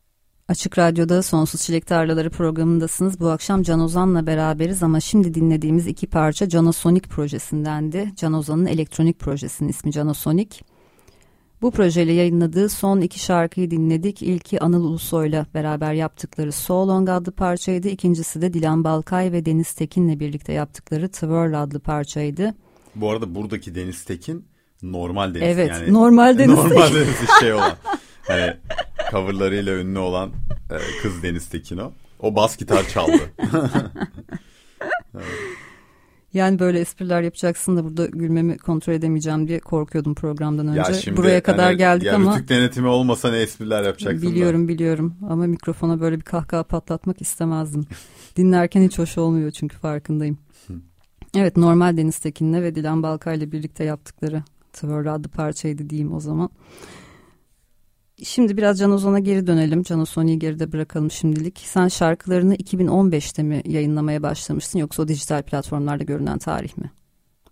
Speaker 1: Açık Radyo'da Sonsuz Çilek Tarlaları programındasınız. Bu akşam Can Ozan'la beraberiz ama şimdi dinlediğimiz iki parça Canosonic projesindendi. Can Ozan'ın elektronik projesinin ismi Canosonic. Bu projeyle yayınladığı son iki şarkıyı dinledik. İlki Anıl Ulusoy'la beraber yaptıkları So Long adlı parçaydı. İkincisi de Dilan Balkay ve Deniz Tekin'le birlikte yaptıkları Twirl adlı parçaydı.
Speaker 2: Bu arada buradaki Deniz Tekin normal Deniz.
Speaker 1: Evet
Speaker 2: yani,
Speaker 1: normal Deniz
Speaker 2: Normal Deniz şey olan. Hani coverlarıyla ünlü olan e, kız Deniz Tekin o. O bas gitar çaldı.
Speaker 1: evet. Yani böyle espriler yapacaksın da burada gülmemi kontrol edemeyeceğim diye korkuyordum programdan önce. Ya şimdi, Buraya kadar hani, geldik ya ama.
Speaker 2: Rütük denetimi olmasa ne espriler yapacaksın
Speaker 1: Biliyorum
Speaker 2: da.
Speaker 1: biliyorum ama mikrofona böyle bir kahkaha patlatmak istemezdim. Dinlerken hiç hoş olmuyor çünkü farkındayım. Evet normal Deniz Tekin'le ve Dilan Balkay'la birlikte yaptıkları Twirl adlı parçaydı diyeyim o zaman. Şimdi biraz Can Ozan'a geri dönelim. Can Ozan'ı geride bırakalım şimdilik. Sen şarkılarını 2015'te mi yayınlamaya başlamıştın yoksa o dijital platformlarda görünen tarih mi?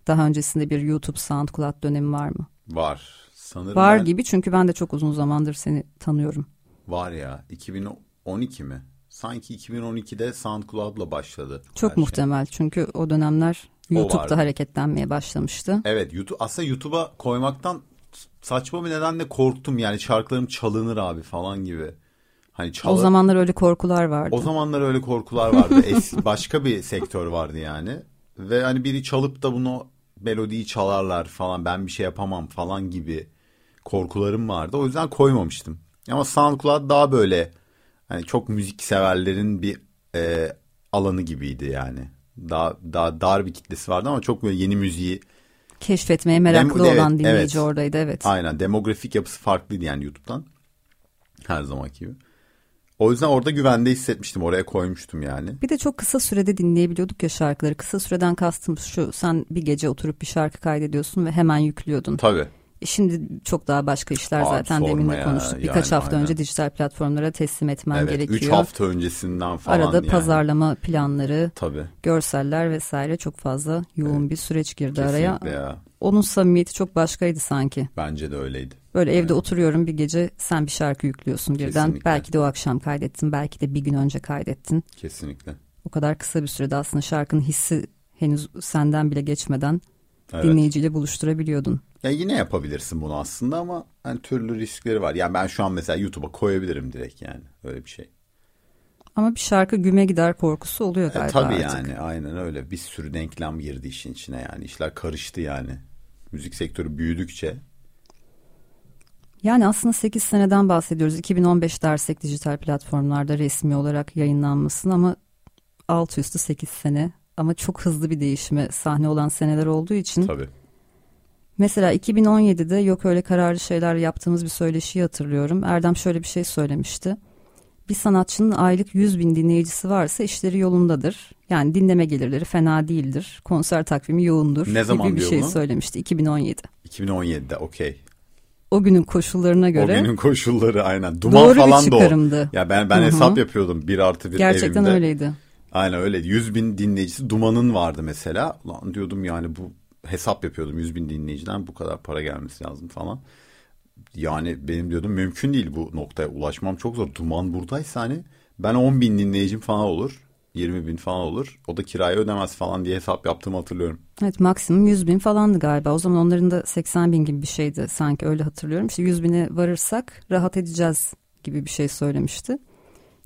Speaker 1: Daha öncesinde bir YouTube SoundCloud dönemi var mı?
Speaker 2: Var. Sanırım
Speaker 1: Var
Speaker 2: ben-
Speaker 1: gibi çünkü ben de çok uzun zamandır seni tanıyorum.
Speaker 2: Var ya 2012 mi? Sanki 2012'de SoundCloud'la başladı.
Speaker 1: Çok
Speaker 2: şey.
Speaker 1: muhtemel çünkü o dönemler YouTube'da hareketlenmeye başlamıştı.
Speaker 2: Evet YouTube aslında YouTube'a koymaktan saçma bir nedenle korktum yani şarkılarım çalınır abi falan gibi. Hani çalı...
Speaker 1: O zamanlar öyle korkular vardı.
Speaker 2: o zamanlar öyle korkular vardı. Eski, başka bir sektör vardı yani. Ve hani biri çalıp da bunu melodiyi çalarlar falan ben bir şey yapamam falan gibi korkularım vardı. O yüzden koymamıştım. Ama SoundCloud daha böyle hani çok müzik severlerin bir e, alanı gibiydi yani. Daha daha dar bir kitlesi vardı ama çok böyle yeni müziği
Speaker 1: Keşfetmeye meraklı
Speaker 2: Dem- evet,
Speaker 1: olan dinleyici
Speaker 2: evet.
Speaker 1: oradaydı evet.
Speaker 2: Aynen demografik yapısı farklıydı yani YouTube'dan. Her zamanki gibi. O yüzden orada güvende hissetmiştim. Oraya koymuştum yani.
Speaker 1: Bir de çok kısa sürede dinleyebiliyorduk ya şarkıları. Kısa süreden kastım şu sen bir gece oturup bir şarkı kaydediyorsun ve hemen yüklüyordun.
Speaker 2: Tabii.
Speaker 1: Şimdi çok daha başka işler
Speaker 2: Abi
Speaker 1: zaten demin de konuştuk. Birkaç
Speaker 2: yani
Speaker 1: hafta
Speaker 2: aynen.
Speaker 1: önce dijital platformlara teslim etmen
Speaker 2: Evet.
Speaker 1: gerekiyor.
Speaker 2: 3 hafta öncesinden falan
Speaker 1: Arada
Speaker 2: yani.
Speaker 1: pazarlama planları,
Speaker 2: Tabii.
Speaker 1: görseller vesaire çok fazla yoğun bir süreç girdi araya.
Speaker 2: Kesinlikle ya.
Speaker 1: Onun samimiyeti çok başkaydı sanki.
Speaker 2: Bence de öyleydi.
Speaker 1: Böyle evde oturuyorum bir gece sen bir şarkı yüklüyorsun birden.
Speaker 2: Kesinlikle.
Speaker 1: Belki de o akşam kaydettin, belki de bir gün önce kaydettin.
Speaker 2: Kesinlikle.
Speaker 1: O kadar kısa bir sürede aslında şarkının hissi henüz senden bile geçmeden
Speaker 2: Evet.
Speaker 1: dinleyiciyle buluşturabiliyordun.
Speaker 2: Ya yine yapabilirsin bunu aslında ama hani türlü riskleri var. Yani ben şu an mesela YouTube'a koyabilirim direkt yani. Öyle bir şey.
Speaker 1: Ama bir şarkı güme gider korkusu oluyor
Speaker 2: E,
Speaker 1: galiba
Speaker 2: tabii
Speaker 1: artık.
Speaker 2: yani aynen öyle. Bir sürü denklem girdi işin içine yani. İşler karıştı yani. Müzik sektörü büyüdükçe
Speaker 1: Yani aslında 8 seneden bahsediyoruz. 2015 dersek dijital platformlarda resmi olarak yayınlanmasın ama alt üstü 8 sene. Ama çok hızlı bir değişime sahne olan seneler olduğu için.
Speaker 2: tabii.
Speaker 1: Mesela 2017'de yok öyle kararlı şeyler yaptığımız bir söyleşiyi hatırlıyorum. Erdem şöyle bir şey söylemişti. Bir sanatçının aylık 100 bin dinleyicisi varsa işleri yolundadır. Yani dinleme gelirleri fena değildir. Konser takvimi yoğundur.
Speaker 2: Ne zaman
Speaker 1: gibi bir şey
Speaker 2: bunu?
Speaker 1: söylemişti 2017.
Speaker 2: 2017'de okey.
Speaker 1: O günün koşullarına göre
Speaker 2: O günün koşulları aynen. Duman
Speaker 1: doğru
Speaker 2: falan da o. Ya ben ben
Speaker 1: Hı hı.
Speaker 2: hesap yapıyordum bir artı bir
Speaker 1: Gerçekten
Speaker 2: evimde.
Speaker 1: öyleydi.
Speaker 2: Aynen öyle. 100 bin dinleyicisi Duman'ın vardı mesela. Lan diyordum yani bu hesap yapıyordum 100 bin dinleyiciden bu kadar para gelmesi lazım falan. Yani benim diyordum mümkün değil bu noktaya ulaşmam çok zor. Duman buradaysa hani ben 10 bin dinleyicim falan olur. 20 bin falan olur. O da kirayı ödemez falan diye hesap yaptığımı hatırlıyorum.
Speaker 1: Evet maksimum 100 bin falandı galiba. O zaman onların da 80 bin gibi bir şeydi sanki öyle hatırlıyorum. İşte 100 bine varırsak rahat edeceğiz gibi bir şey söylemişti.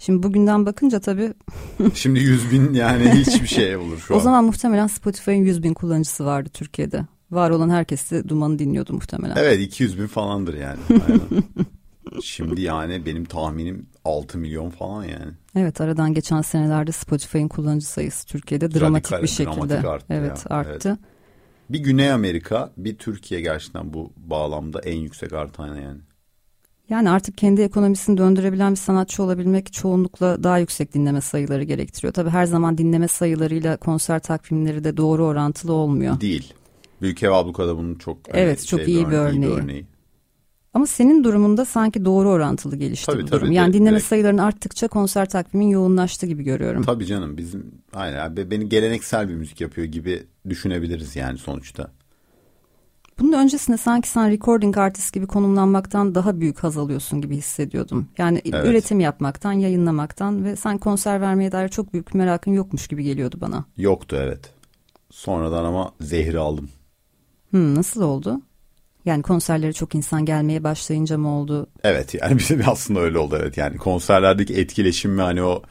Speaker 1: Şimdi bugünden bakınca tabii
Speaker 2: Şimdi 100 bin yani hiçbir şey olur şu
Speaker 1: o
Speaker 2: an.
Speaker 1: zaman muhtemelen Spotify'ın 100 bin kullanıcısı vardı Türkiye'de. Var olan herkes de Duman'ı dinliyordu muhtemelen.
Speaker 2: Evet 200 bin falandır yani. Aynen. Şimdi yani benim tahminim 6 milyon falan yani.
Speaker 1: Evet aradan geçen senelerde Spotify'ın kullanıcı sayısı Türkiye'de dramatik
Speaker 2: Radikal,
Speaker 1: bir şekilde
Speaker 2: dramatik arttı
Speaker 1: evet
Speaker 2: ya.
Speaker 1: arttı.
Speaker 2: Bir Güney Amerika, bir Türkiye gerçekten bu bağlamda en yüksek artan yani.
Speaker 1: Yani artık kendi ekonomisini döndürebilen bir sanatçı olabilmek çoğunlukla daha yüksek dinleme sayıları gerektiriyor. Tabii her zaman dinleme sayılarıyla konser takvimleri de doğru orantılı olmuyor.
Speaker 2: Değil. Büyük Ev Abluka'da bunun çok hani
Speaker 1: Evet, çok iyi bir örneği.
Speaker 2: örneği.
Speaker 1: Ama senin durumunda sanki doğru orantılı gelişti
Speaker 2: Tabii,
Speaker 1: bu
Speaker 2: tabii,
Speaker 1: durum. Yani dinleme
Speaker 2: direkt.
Speaker 1: sayıların arttıkça konser takvimin yoğunlaştı gibi görüyorum.
Speaker 2: Tabii canım bizim aynen beni geleneksel bir müzik yapıyor gibi düşünebiliriz yani sonuçta.
Speaker 1: Bunun öncesinde sanki sen recording artist gibi konumlanmaktan daha büyük haz alıyorsun gibi hissediyordum. Yani
Speaker 2: Evet.
Speaker 1: üretim yapmaktan, yayınlamaktan ve sen konser vermeye dair çok büyük merakın yokmuş gibi geliyordu bana.
Speaker 2: Yoktu evet. Sonradan ama zehri aldım.
Speaker 1: Hmm, nasıl oldu? Yani konserlere çok insan gelmeye başlayınca mı oldu?
Speaker 2: Evet yani bize de aslında öyle oldu evet yani konserlerdeki etkileşim ve hani o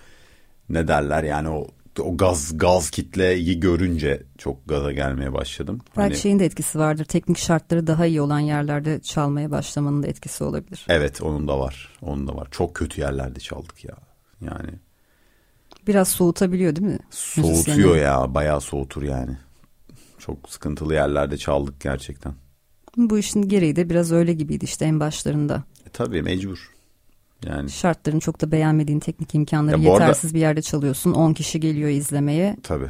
Speaker 2: ne derler yani o o gaz gaz kitleyi görünce çok gaza gelmeye başladım.
Speaker 1: Belki
Speaker 2: Hani,
Speaker 1: şeyin de etkisi vardır. Teknik şartları daha iyi olan yerlerde çalmaya başlamanın da etkisi olabilir.
Speaker 2: evet onun da var. Onun da var. Çok kötü yerlerde çaldık ya. Yani
Speaker 1: Biraz soğutabiliyor değil mi?
Speaker 2: soğutuyor ya bayağı soğutur yani. Çok sıkıntılı yerlerde çaldık gerçekten.
Speaker 1: Bu işin gereği de biraz öyle gibiydi işte en başlarında.
Speaker 2: E, tabii mecbur. Yani
Speaker 1: Şartların çok da beğenmediğin teknik imkanları
Speaker 2: Ya bu arada-
Speaker 1: yetersiz bir yerde çalıyorsun. 10 kişi geliyor izlemeye.
Speaker 2: tabii.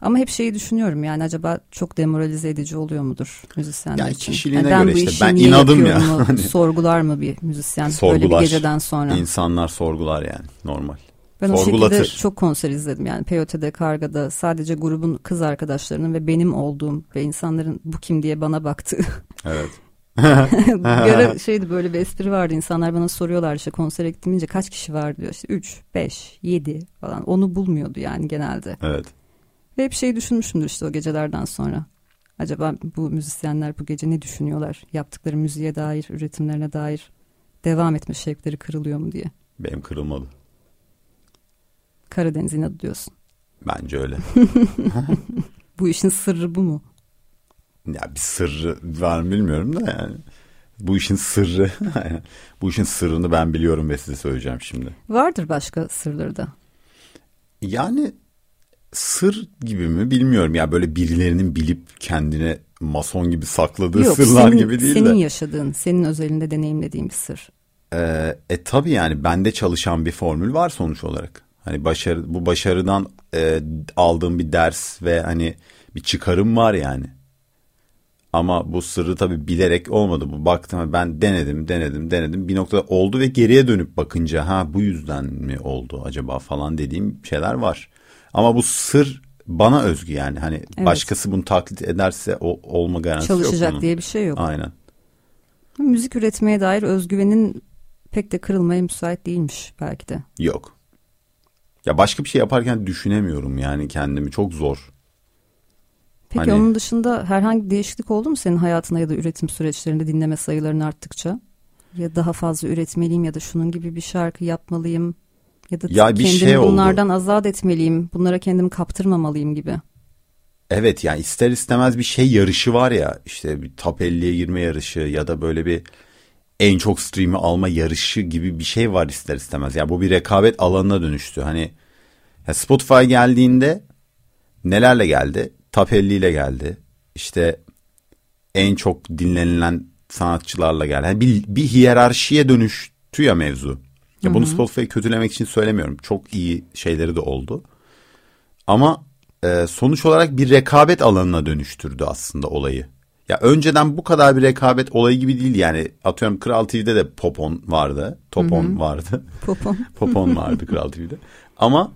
Speaker 1: Ama hep şeyi düşünüyorum yani acaba çok demoralize edici oluyor mudur müzisyenler
Speaker 2: Yani
Speaker 1: için?
Speaker 2: kişiliğine
Speaker 1: ben
Speaker 2: göre işte. Ben inadım ya.
Speaker 1: mu?
Speaker 2: Hani-
Speaker 1: Sorgular mı bir müzisyen böyle
Speaker 2: Sorgular.
Speaker 1: bir geceden sonra?
Speaker 2: İnsanlar sorgular yani normal.
Speaker 1: Ben o şekilde
Speaker 2: Sorgulatır.
Speaker 1: çok konser izledim yani Peyote'de, Karga'da sadece grubun kız arkadaşlarının ve benim olduğum ve insanların bu kim diye bana baktığı.
Speaker 2: Evet.
Speaker 1: ara şeydi böyle bir espri vardı insanlar bana soruyorlar işte konsere gittiğimde kaç kişi var diyor işte 3, 5, 7 falan onu bulmuyordu yani genelde.
Speaker 2: Evet.
Speaker 1: Ve hep şey düşünmüşümdür işte o gecelerden sonra. Acaba bu müzisyenler bu gece ne düşünüyorlar? Yaptıkları müziğe dair, üretimlerine dair devam etme şevkleri kırılıyor mu diye.
Speaker 2: Benim kırılmadı.
Speaker 1: Karadeniz inadı diyorsun.
Speaker 2: Bence öyle.
Speaker 1: Bu işin sırrı bu mu?
Speaker 2: Ya bir sırrı var mı bilmiyorum da yani. Bu işin sırrı. bu işin sırrını ben biliyorum ve size söyleyeceğim şimdi.
Speaker 1: Vardır başka sırları da.
Speaker 2: Yani sır gibi mi bilmiyorum. Ya böyle birilerinin bilip kendine mason gibi sakladığı
Speaker 1: Yok,
Speaker 2: sırlar
Speaker 1: senin,
Speaker 2: gibi değil
Speaker 1: senin
Speaker 2: de.
Speaker 1: yaşadığın, senin özelinde deneyimlediğin bir sır.
Speaker 2: Ee, e tabii yani bende çalışan bir formül var sonuç olarak. Hani başarı bu başarıdan e, aldığım bir ders ve hani bir çıkarım var yani. Ama bu sırrı tabii bilerek olmadı. Bu baktım ben denedim, denedim, denedim. Bir noktada oldu ve geriye dönüp bakınca ha bu yüzden mi oldu acaba falan dediğim şeyler var. Ama bu sır bana özgü yani. Hani
Speaker 1: Evet.
Speaker 2: başkası bunu taklit ederse o olma garantisi yok
Speaker 1: Çalışacak diye bir şey yok.
Speaker 2: Aynen.
Speaker 1: Müzik üretmeye dair özgüvenin pek de kırılmaya müsait değilmiş belki de.
Speaker 2: Yok. Ya başka bir şey yaparken düşünemiyorum yani kendimi çok zor.
Speaker 1: Peki
Speaker 2: Hani-
Speaker 1: onun dışında herhangi bir değişiklik oldu mu senin hayatına ya da üretim süreçlerinde dinleme sayıların arttıkça? Ya daha fazla üretmeliyim ya da şunun gibi bir şarkı yapmalıyım ya da
Speaker 2: Ya bir
Speaker 1: kendimi
Speaker 2: şey oldu.
Speaker 1: bunlardan azat etmeliyim, bunlara kendimi kaptırmamalıyım gibi.
Speaker 2: Evet yani ister istemez bir şey yarışı var ya işte bir top 50'ye girme yarışı ya da böyle bir en çok stream'i alma yarışı gibi bir şey var ister istemez. Ya bu bir rekabet alanına dönüştü. Hani ya Spotify geldiğinde nelerle geldi? Top 50 ile geldi. İşte en çok dinlenilen sanatçılarla geldi. Yani bir, bir hiyerarşiye dönüştü ya mevzu. Ya bunu Spotify'ı kötülemek için söylemiyorum. Çok iyi şeyleri de oldu. Ama e, sonuç olarak bir rekabet alanına dönüştürdü aslında olayı. Ya önceden bu kadar bir rekabet olayı gibi değildi yani. Atıyorum Kral TV'de de Popon vardı. Topon vardı.
Speaker 1: Popon.
Speaker 2: Popon vardı Kral TV'de. Ama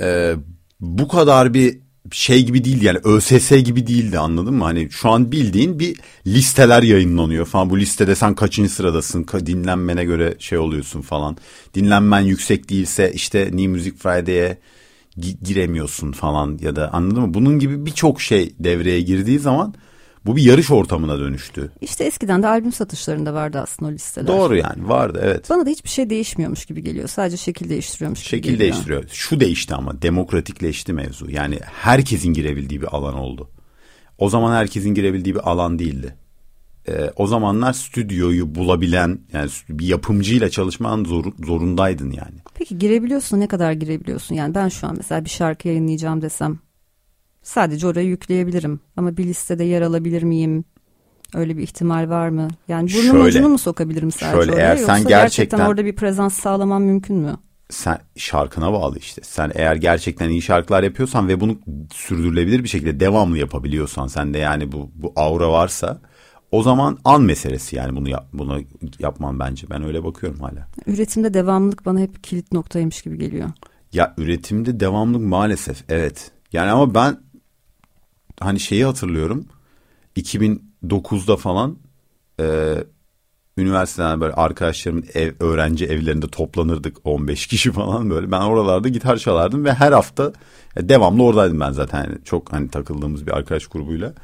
Speaker 2: e, bu kadar bir şey gibi değildi yani ÖSS gibi değildi anladın mı? Hani şu an bildiğin bir listeler yayınlanıyor falan. Bu listede sen kaçıncı sıradasın? Dinlenmene göre şey oluyorsun falan. Dinlenmen yüksek değilse işte New Music Friday'e gi- giremiyorsun falan ya da anladın mı? Bunun gibi birçok şey devreye girdiği zaman bu bir yarış ortamına dönüştü.
Speaker 1: İşte eskiden de albüm satışlarında vardı aslında o listeler.
Speaker 2: Doğru yani vardı evet.
Speaker 1: Bana da hiçbir şey değişmiyormuş gibi geliyor. Sadece şekil değiştiriyormuş gibi
Speaker 2: Şekil değiştiriyor. Şu değişti ama demokratikleşti mevzu. Yani herkesin girebildiği bir alan oldu. O zaman herkesin girebildiği bir alan değildi. Ee, o zamanlar stüdyoyu bulabilen yani bir yapımcıyla çalışman zor, zorundaydın yani.
Speaker 1: Peki girebiliyorsun ne kadar girebiliyorsun? Yani ben şu an mesela bir şarkı yayınlayacağım desem sadece oraya yükleyebilirim. Ama bir listede yer alabilir miyim? Öyle bir ihtimal var mı? Yani burnun
Speaker 2: Şöyle-
Speaker 1: ucunu mu sokabilirim sadece
Speaker 2: şöyle,
Speaker 1: oraya?
Speaker 2: eğer
Speaker 1: Yoksa
Speaker 2: sen
Speaker 1: gerçekten...
Speaker 2: gerçekten-
Speaker 1: orada bir prezans sağlamam mümkün mü?
Speaker 2: Sen şarkına bağlı işte. Sen eğer gerçekten iyi şarkılar yapıyorsan ve bunu sürdürülebilir bir şekilde devamlı yapabiliyorsan sende yani bu bu aura varsa o zaman an meselesi yani bunu yap, bunu yapman bence. Ben öyle bakıyorum hala.
Speaker 1: Üretimde devamlılık bana hep kilit noktaymış gibi geliyor.
Speaker 2: Ya üretimde devamlılık maalesef evet. Yani ama ben hani şeyi hatırlıyorum. 2009'da falan e, üniversiteden böyle arkadaşlarımın ev, öğrenci evlerinde toplanırdık 15 kişi falan böyle. Ben oralarda gitar çalardım ve her hafta ya devamlı oradaydım ben zaten. Yani çok hani takıldığımız bir arkadaş grubuyla.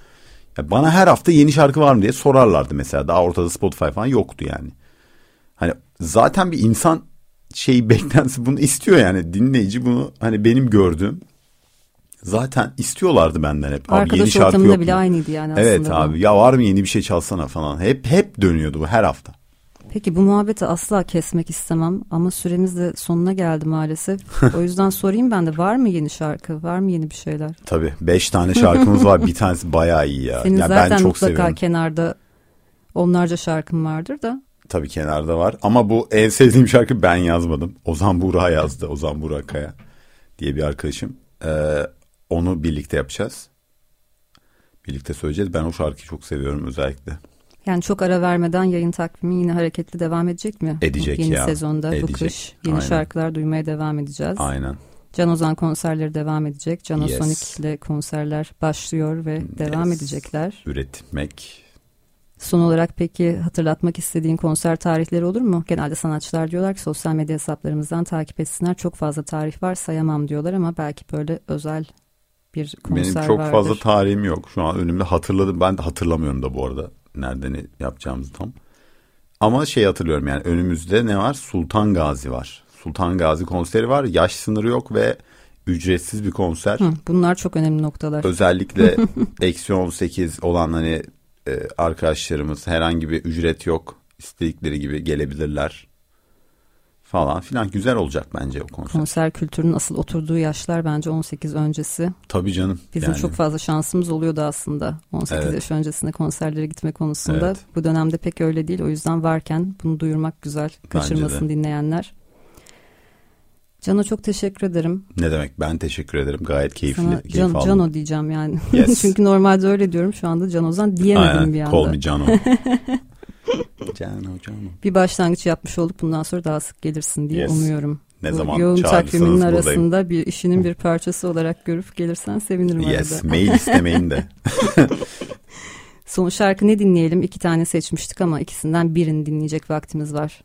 Speaker 2: Ya bana her hafta yeni şarkı var mı diye sorarlardı mesela. Daha ortada Spotify falan yoktu yani. Hani zaten bir insan şeyi beklentisi bunu istiyor yani dinleyici bunu hani benim gördüğüm zaten istiyorlardı benden hep. Abi yeni
Speaker 1: Arkadaş
Speaker 2: şarkı
Speaker 1: ortamında
Speaker 2: yok
Speaker 1: bile
Speaker 2: mu?
Speaker 1: aynıydı yani aslında.
Speaker 2: Evet
Speaker 1: bu.
Speaker 2: abi ya var mı yeni bir şey çalsana falan. Hep hep dönüyordu bu her hafta.
Speaker 1: Peki bu muhabbeti asla kesmek istemem ama süremiz de sonuna geldi maalesef. o yüzden sorayım ben de var mı yeni şarkı? Var mı yeni bir şeyler?
Speaker 2: Tabii beş tane şarkımız var bir tanesi bayağı iyi ya.
Speaker 1: Senin
Speaker 2: ya
Speaker 1: zaten
Speaker 2: ben çok
Speaker 1: mutlaka
Speaker 2: seviyorum.
Speaker 1: kenarda onlarca şarkın vardır da.
Speaker 2: Tabii kenarda var ama bu en sevdiğim şarkı ben yazmadım. Ozan Buğra yazdı. Ozan Buğra Kaya diye bir arkadaşım. Ee, onu birlikte yapacağız. Birlikte söyleyeceğiz. Ben o şarkıyı çok seviyorum özellikle.
Speaker 1: Yani çok ara vermeden yayın takvimi yine hareketli devam edecek mi?
Speaker 2: Edecek
Speaker 1: yeni
Speaker 2: ya.
Speaker 1: sezonda
Speaker 2: Edecek.
Speaker 1: bu kış yeni
Speaker 2: Aynen.
Speaker 1: şarkılar duymaya devam edeceğiz.
Speaker 2: Aynen.
Speaker 1: Can Ozan konserleri devam edecek. Can
Speaker 2: Yes.
Speaker 1: Sonic ile konserler başlıyor ve devam
Speaker 2: Yes.
Speaker 1: edecekler.
Speaker 2: Üretmek.
Speaker 1: Son olarak peki hatırlatmak istediğin konser tarihleri olur mu? Genelde sanatçılar diyorlar ki sosyal medya hesaplarımızdan takip etsinler. Çok fazla tarih var sayamam diyorlar ama belki böyle özel bir konser
Speaker 2: Benim çok
Speaker 1: vardır.
Speaker 2: fazla tarihim yok. Şu an önümde hatırladım. Ben de hatırlamıyorum da bu arada. Nerede ne yapacağımızı tam. Ama şey hatırlıyorum yani önümüzde ne var? Sultan Gazi var. Sultan Gazi konseri var. Yaş sınırı yok ve ücretsiz bir konser.
Speaker 1: Hı, bunlar çok önemli noktalar.
Speaker 2: Özellikle eksi 18 olan hani e, arkadaşlarımız herhangi bir ücret yok. İstedikleri gibi gelebilirler. Falan filan. Güzel olacak bence o konser.
Speaker 1: Konser kültürünün asıl oturduğu yaşlar bence 18 öncesi.
Speaker 2: Tabii canım.
Speaker 1: Bizim
Speaker 2: yani.
Speaker 1: çok fazla şansımız oluyordu aslında 18
Speaker 2: Evet.
Speaker 1: yaş öncesinde konserlere gitme konusunda.
Speaker 2: Evet.
Speaker 1: Bu dönemde pek öyle değil. O yüzden varken bunu duyurmak güzel. Kaçırmasın dinleyenler. Cano çok teşekkür ederim.
Speaker 2: Ne demek ben teşekkür ederim. Gayet keyifli.
Speaker 1: Sana
Speaker 2: keyif
Speaker 1: Can,
Speaker 2: aldım.
Speaker 1: Cano diyeceğim yani.
Speaker 2: Yes.
Speaker 1: Çünkü normalde öyle diyorum. Şu anda Can Ozan diyemedim
Speaker 2: Aynen.
Speaker 1: bir anda.
Speaker 2: Call me Cano. Cano Cano.
Speaker 1: Bir başlangıç yapmış olduk. Bundan sonra daha sık gelirsin diye
Speaker 2: Yes.
Speaker 1: umuyorum.
Speaker 2: Ne zaman
Speaker 1: yoğun takviminin
Speaker 2: buradayım.
Speaker 1: arasında bir işinin bir parçası olarak görüp gelirsen sevinirim
Speaker 2: Yes.
Speaker 1: arada.
Speaker 2: Mail istemeyin de.
Speaker 1: Son şarkı ne dinleyelim? İki tane seçmiştik ama ikisinden birini dinleyecek vaktimiz var.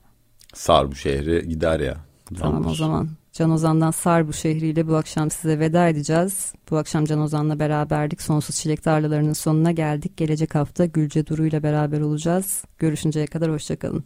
Speaker 2: Sar bu şehri gider ya.
Speaker 1: Tamam o
Speaker 2: Tamamdır.
Speaker 1: zaman. Can Ozan'dan Sar bu şehriyle bu akşam size veda edeceğiz. Bu akşam Can Ozan'la beraberdik. Sonsuz Çilek Tarlalarının sonuna geldik. Gelecek hafta Gülce Duru ile beraber olacağız. Görüşünceye kadar hoşçakalın.